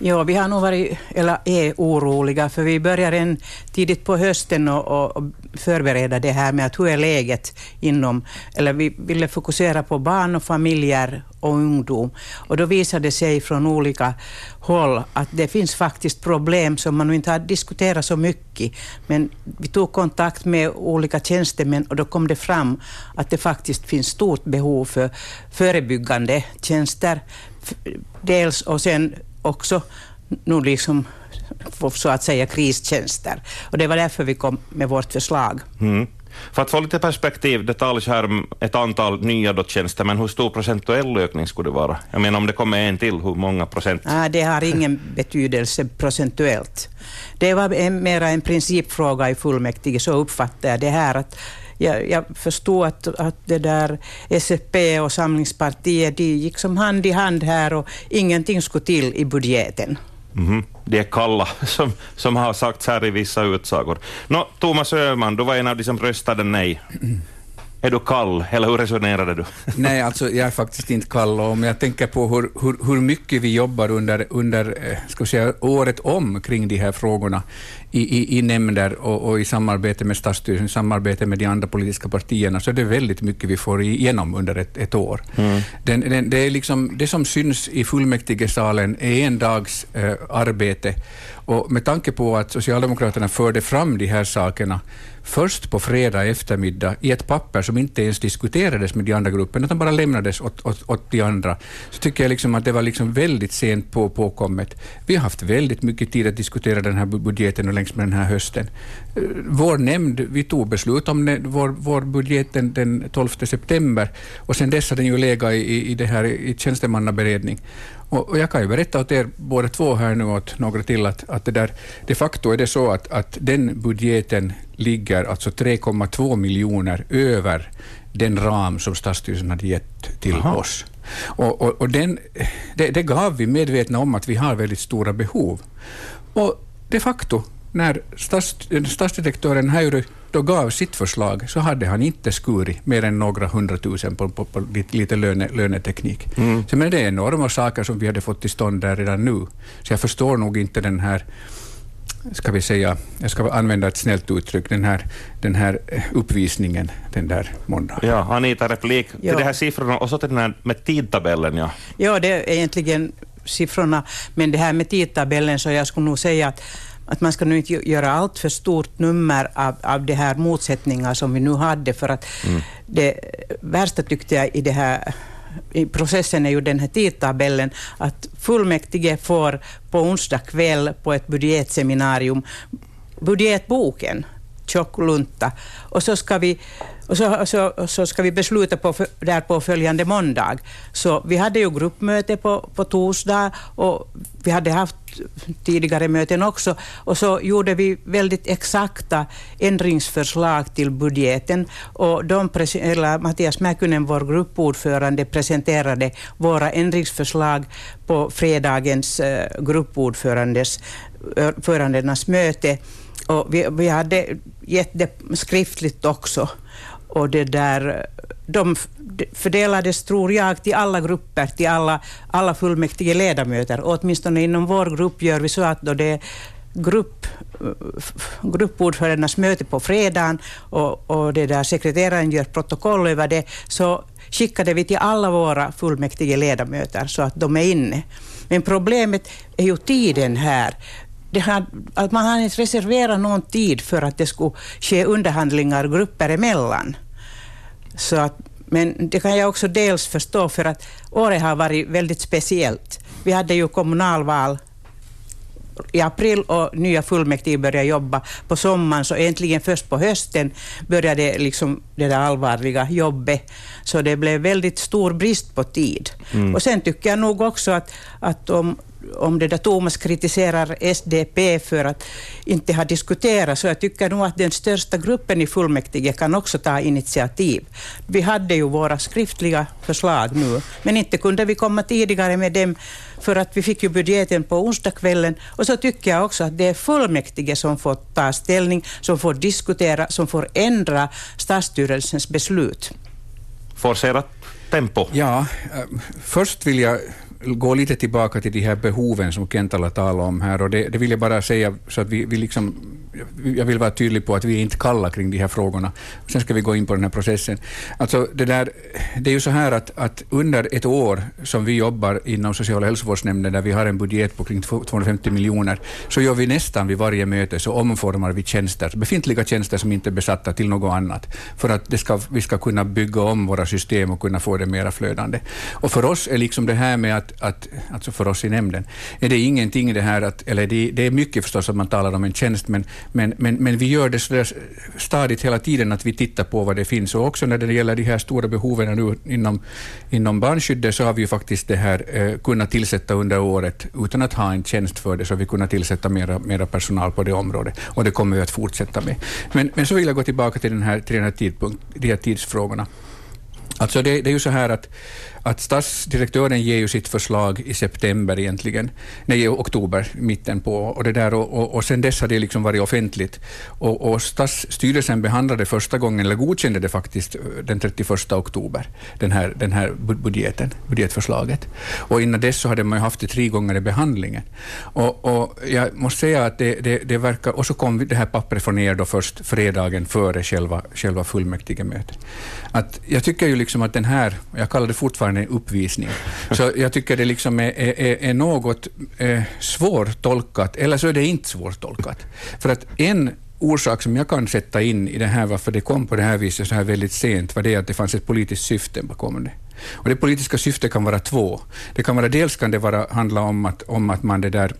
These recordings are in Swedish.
Ja, vi har nog varit, eller är oroliga, för vi börjar en tidigt på hösten och, och, förbereda det här med att hur är läget inom, eller vi ville fokusera på barn och familjer och ungdom. Och då visade det sig från olika håll att det finns faktiskt problem som man inte har diskuterat så mycket. Men vi tog kontakt med olika tjänstemän och då kom det fram att det faktiskt finns stort behov för förebyggande tjänster. Dels och sen också nu liksom så att säga kristjänster. Och det var därför vi kom med vårt förslag. Mm. För att få lite perspektiv, det talas här om ett antal nya då tjänster, men hur stor procentuell ökning skulle det vara? Jag menar om det kommer en till, hur många procent? Ah, det har ingen betydelse procentuellt. Det var en, mera en principfråga i fullmäktige, så uppfattar jag det här. att jag, jag förstod att, att det där SFP och Samlingspartiet de gick som hand i hand här och ingenting skulle till i budgeten. Mm -hmm. De är kalla, som, som har sagts här i vissa utsagor. Nå, Thomas Öhman, du var en av de som röstade nej. Är du kall, eller hur resonerade du? Nej, alltså jag är faktiskt inte kall. Om jag tänker på hur, hur, hur mycket vi jobbar under, under eh, ska säga, året om kring de här frågorna i, i, i nämnder och, och, i samarbete med stadsstyrelsen, i samarbete med de andra politiska partierna, så är det väldigt mycket vi får igenom under ett, ett år. Mm. Den, den, det, är liksom, det som syns i fullmäktigesalen är en dags eh, arbete och med tanke på att Socialdemokraterna förde fram de här sakerna först på fredag eftermiddag i ett papper som inte ens diskuterades med de andra grupperna, utan bara lämnades åt, åt, åt de andra, så tycker jag liksom att det var liksom väldigt sent på, påkommet. Vi har haft väldigt mycket tid att diskutera den här budgeten och längs med den här hösten. Eh, vår nämnd, vi tog beslut om det, vår, vår budget den, den 12 september och sedan dess har den ju legat i, i, det här, i tjänstemannaberedning. Och, och jag kan ju berätta åt er båda två här nu, åt några till, att, att det där, de facto är det så att, att den budgeten ligger alltså 3,2 miljoner över den ram som Stadsstyrelsen hade gett till Aha. oss. Och, och, och den, det, det, gav vi medvetna om att vi har väldigt stora behov. Och de facto, när stats, stadsdirektören Häyry då gav sitt förslag så hade han inte skurit mer än några hundratusen på, på, på lite löne, löneteknik. Mm. Så, men det är enorma saker som vi hade fått till stånd där redan nu. Så jag förstår nog inte den här ska vi säga, jag ska använda ett snällt uttryck, den här, den här uppvisningen den där måndagen. Ja, Anita, replik till ja. de här siffrorna och så till den här med tidtabellen. Ja, ja det är egentligen siffrorna, men det här med tidtabellen, så jag skulle nog säga att att man ska nu inte göra allt för stort nummer av, av de här motsättningar som vi nu hade, för att mm. det värsta tyckte jag i det här i processen är ju den här tidtabellen att fullmäktige får på onsdag kväll på ett budgetseminarium budgetboken, tjock lunta, och så ska vi och så, så, så ska vi besluta på, där på följande måndag. Så vi hade ju gruppmöte på, på torsdag och vi hade haft tidigare möten också. Och så gjorde vi väldigt exakta ändringsförslag till budgeten. Och de, eller Mattias Mäkynen, vår gruppordförande, presenterade våra ändringsförslag på fredagens eh, gruppordförandenas möte. Och vi, vi hade gett det skriftligt också. Och det där, de fördelades, tror jag, till alla grupper, till alla, alla fullmäktige ledamöter. åtminstone inom vår grupp gör vi så att då det är grupp, gruppordförandenas möte på fredagen och, och det där sekreteraren gör protokoll över det, så skickade vi till alla våra fullmäktige ledamöter så att de är inne. Men problemet är ju tiden här har, att man har inte reserverat någon tid för att det skulle ske underhandlingar grupper emellan. Så att, men det kan jag också dels förstå för att året har varit väldigt speciellt. Vi hade ju kommunalval i april och nya fullmäktige började jobba på sommaren, så äntligen först på hösten började liksom det där allvarliga jobbet. Så det blev väldigt stor brist på tid. Mm. Och sen tycker jag nog också att, att om, om det där Thomas kritiserar SDP för att inte ha diskuterat, så jag tycker nog att den största gruppen i fullmäktige kan också ta initiativ. Vi hade ju våra skriftliga förslag nu, men inte kunde vi komma tidigare med dem, för att vi fick ju budgeten på onsdagskvällen. Och så tycker jag också att det är fullmäktige som får ta ställning, som får diskutera, som får ändra stadsstyrelsens beslut. Forcerat tempo. Ja, äh, först vill jag gå lite tillbaka till de här behoven som Kentala talade om här. Och det, det vill jag bara säga så att vi, vi liksom, jag vill vara tydlig på att vi är inte kalla kring de här frågorna. Sen ska vi gå in på den här processen. Alltså det, där, det är ju så här att, att under ett år som vi jobbar inom social och hälsovårdsnämnden, där vi har en budget på kring 250 miljoner, så gör vi nästan vid varje möte så omformar vi tjänster, befintliga tjänster som inte är besatta till något annat, för att det ska, vi ska kunna bygga om våra system och kunna få det mera flödande. Och för oss är liksom det här med att, att alltså för oss i nämnden, är det ingenting det här att, eller det, det är mycket förstås att man talar om en tjänst, men, men, men, men vi gör det så stadigt hela tiden att vi tittar på vad det finns. Och också när det gäller de här stora behoven nu inom, inom barnskyddet så har vi ju faktiskt det här eh, kunnat tillsätta under året, utan att ha en tjänst för det, så har vi kunnat tillsätta mera, mera personal på det området. Och det kommer vi att fortsätta med. Men, men så vill jag gå tillbaka till, den här, till den här tidpunkt, de här tidsfrågorna. Alltså det, det är ju så här att att statsdirektören ger ju sitt förslag i september egentligen, nej i oktober, mitten på, och, det där, och, och, och sen dess har det liksom varit offentligt. Och, och statsstyrelsen behandlade första gången, eller godkände det faktiskt den 31 oktober, den här, den här budgeten, budgetförslaget. Och innan dess så hade man ju haft det tre gånger i behandlingen. Och, och jag måste säga att det, det, det verkar, och så kom det här pappret från er då först fredagen före själva, själva fullmäktigemötet. Att jag tycker ju liksom att den här, jag kallar det fortfarande en uppvisning. Så jag tycker det liksom är, är, är något eh, svårtolkat, eller så är det inte svårtolkat. För att en orsak som jag kan sätta in i det här, varför det kom på det här viset så här väldigt sent, var det att det fanns ett politiskt syfte bakom det. Och det politiska syftet kan vara två. Det kan vara, dels kan det vara, handla om att, om att man det där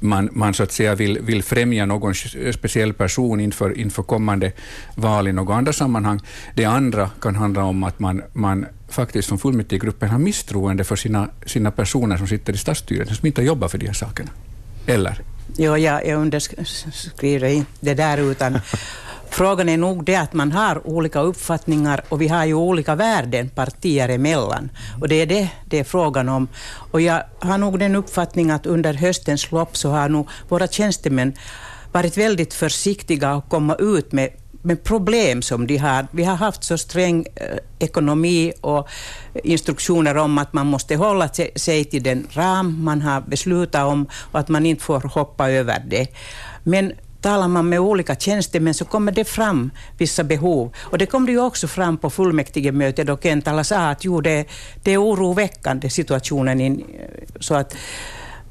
man, man så att säga vill, vill främja någon speciell person inför, inför kommande val i något andra sammanhang. Det andra kan handla om att man, man faktiskt från fullmäktigegruppen har misstroende för sina, sina personer som sitter i stadsstyrelsen, som inte jobbar för de här sakerna. Eller? Jo, jag, jag underskriver inte det där, utan Frågan är nog det att man har olika uppfattningar och vi har ju olika värden partier emellan. Och det är det det är frågan om. Och jag har nog den uppfattningen att under höstens lopp så har nog våra tjänstemän varit väldigt försiktiga att komma ut med med problem som de har. Vi har haft så sträng eh, ekonomi och instruktioner om att man måste hålla sig till den ram man har beslutat om och att man inte får hoppa över det. Men talar man med olika tjänstemän så kommer det fram vissa behov. Och det kom det ju också fram på fullmäktigemötet då Kentala sa att jo, det, det är oroväckande situationen. In, eh, så att,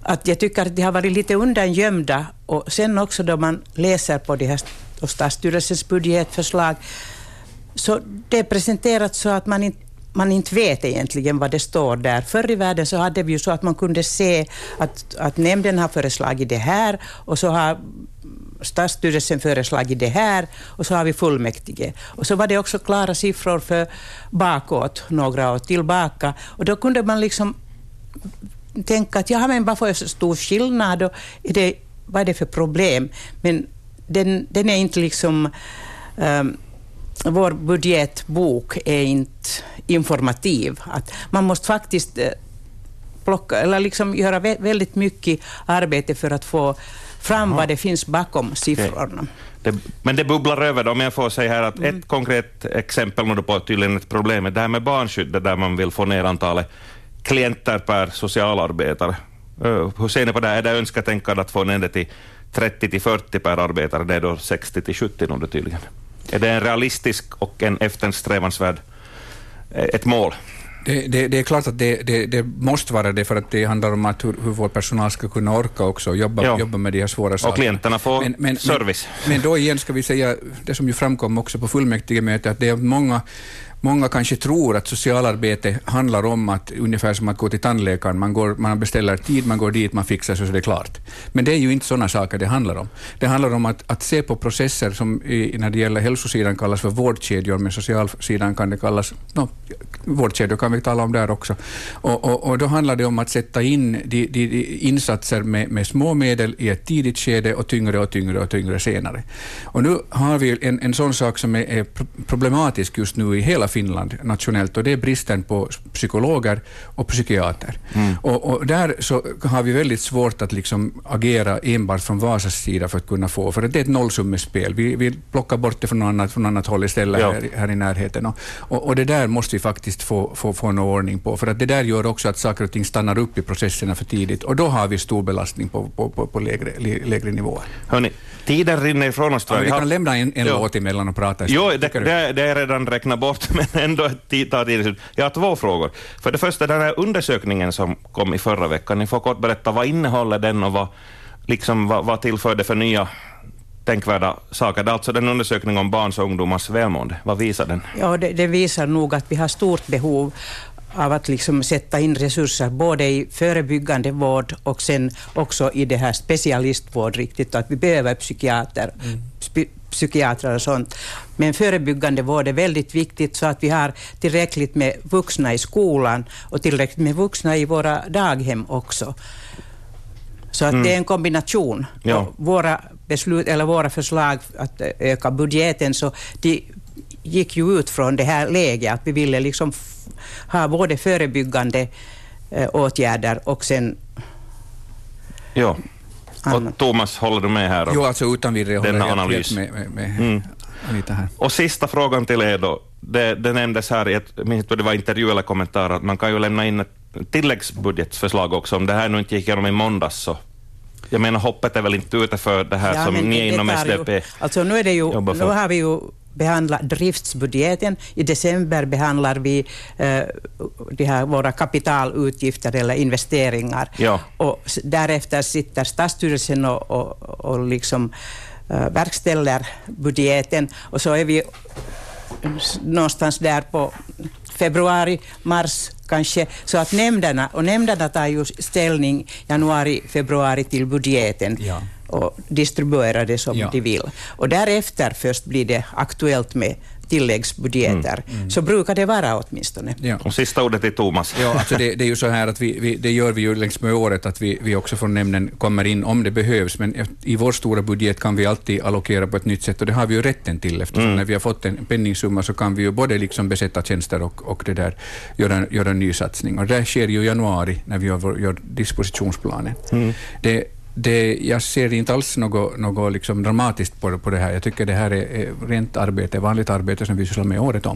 att jag tycker att de har varit lite undangömda. Och sen också då man läser på de här och stadsstyrelsens budgetförslag, så det är presenterat så att man inte man inte vet egentligen vad det står där. Förr i världen så hade vi ju så att man kunde se att, att nämnden har föreslagit det här och så har stadsstyrelsen föreslagit det här och så har vi fullmäktige. Och så var det också klara siffror för bakåt, några år tillbaka. Och då kunde man liksom tänka att ja, men varför är det så stor skillnad och är det, vad är det för problem? Men den, den är inte liksom... Um, vår budgetbok är inte informativ. Att man måste faktiskt eh, plocka, eller liksom göra väldigt mycket arbete för att få fram Aha. vad det finns bakom siffrorna. Det, men det bubblar över, då, om jag får säga här att mm. ett konkret exempel på tydligen ett problem är det här med barnskyddet, där man vill få ner antalet klienter per socialarbetare. Hur ser ni på det? Är det önsketänkande att få ner det till 30 till 40 per arbetare? Det är då 60 till 70 nu tydligen. Är det en realistisk och en eftersträvansvärd eh, ett mål? Det, det, det, är klart att det, det, måste vara det, för att det handlar om att hur, hur vår personal ska kunna orka också jobba, jobba med de här svåra sakerna. Och klienterna får men, men, service. Men, men, då igen ska vi säga, det som ju framkom också på fullmäktigemötet, att det är många Många kanske tror att socialarbete handlar om att ungefär som att gå till tandläkaren, man, går, man beställer tid, man går dit, man fixar så, så det är klart. Men det är ju inte sådana saker det handlar om. Det handlar om att, att se på processer som i, när det gäller hälsosidan kallas för vårdkedjor, men socialsidan kan det kallas, no, vårdkedjor kan vi tala om där också. Och, och, och då handlar det om att sätta in de, de, de insatser med, med små medel i ett tidigt skede och tyngre och tyngre och tyngre senare. Och nu har vi en, en sån sak som är, är problematisk just nu i hela hela Finland nationellt och det är bristen på psykologer och psykiater. Mm. Och, och, där så har vi väldigt svårt att liksom agera enbart från Vasas sida för att kunna få, för det är ett nollsummespel. Vi, vi plockar bort det från annat, från annat håll istället ja. här, här i närheten. Och, och, det där måste vi faktiskt få, få, få någon ordning på, för att det där gör också att saker och ting stannar upp i processerna för tidigt och då har vi stor belastning på, på, på, på lägre, lägre nivåer. Hörrni, tiden rinner ifrån oss. Ja, vi kan lämna en, en låt emellan och prata. Jo, det, det, det är redan räknat bort, men ändå tiden slut. Jag har två frågor. För det första, den här undersökningen som kom i förra veckan, ni får kort berätta vad innehåller den och vad, liksom, vad, vad tillför det för nya tänkvärda saker. Det är alltså en undersökning om barns och ungdomars välmående. Vad visar den? Ja, det, det visar nog att vi har stort behov av att liksom sätta in resurser både i förebyggande vård och sen också i det här specialistvård riktigt, att vi behöver psykiater, mm. Psykiatrer och sånt. Men förebyggande vård är väldigt viktigt så att vi har tillräckligt med vuxna i skolan och tillräckligt med vuxna i våra daghem också. Så att mm. det är en kombination. Ja. Våra beslut eller våra förslag att öka budgeten, så de gick ju ut från det här läget att vi ville liksom ha både förebyggande eh, åtgärder och sen Ja. Och Thomas, håller du med här? Jo, alltså utan vidare håller jag analys. med, med, med mm. Anita här. Och sista frågan till er då. Det, det nämndes här i ett, det var intervju eller kommentar, att man kan ju lämna in ett tilläggsbudgetförslag också. Om det här nu inte gick igenom i måndags så jag menar hoppet är väl inte ute för det här ja, som ni inom SDP ju, alltså nu, är det ju, nu har vi ju behandlat driftsbudgeten. I december behandlar vi eh, de här våra kapitalutgifter eller investeringar. Ja. Och därefter sitter statsstyrelsen och, och, och liksom, eh, verkställer budgeten och så är vi någonstans där på februari, mars kanske, så att nämnderna, och nämnderna tar ju ställning januari, februari till budgeten. Ja och distribuerar det som ja. de vill. Och därefter först blir det aktuellt med tilläggsbudgeter. Mm. Mm. Så brukar det vara åtminstone. Ja. Och sista ordet till Thomas. Ja, alltså det, det, är ju så här att vi, vi, det gör vi ju längs med året, att vi, vi också från nämnden kommer in om det behövs, men i vår stora budget kan vi alltid allokera på ett nytt sätt och det har vi ju rätten till eftersom mm. när vi har fått en penningsumma så kan vi ju både liksom besätta tjänster och, och det där, göra, göra en ny satsning. Och det sker ju i januari när vi gör, gör dispositionsplanen. Mm. Det, det, jag ser inte alls något, något liksom dramatiskt på, på det här. Jag tycker det här är, är rent arbete, vanligt arbete som vi sysslar med året om.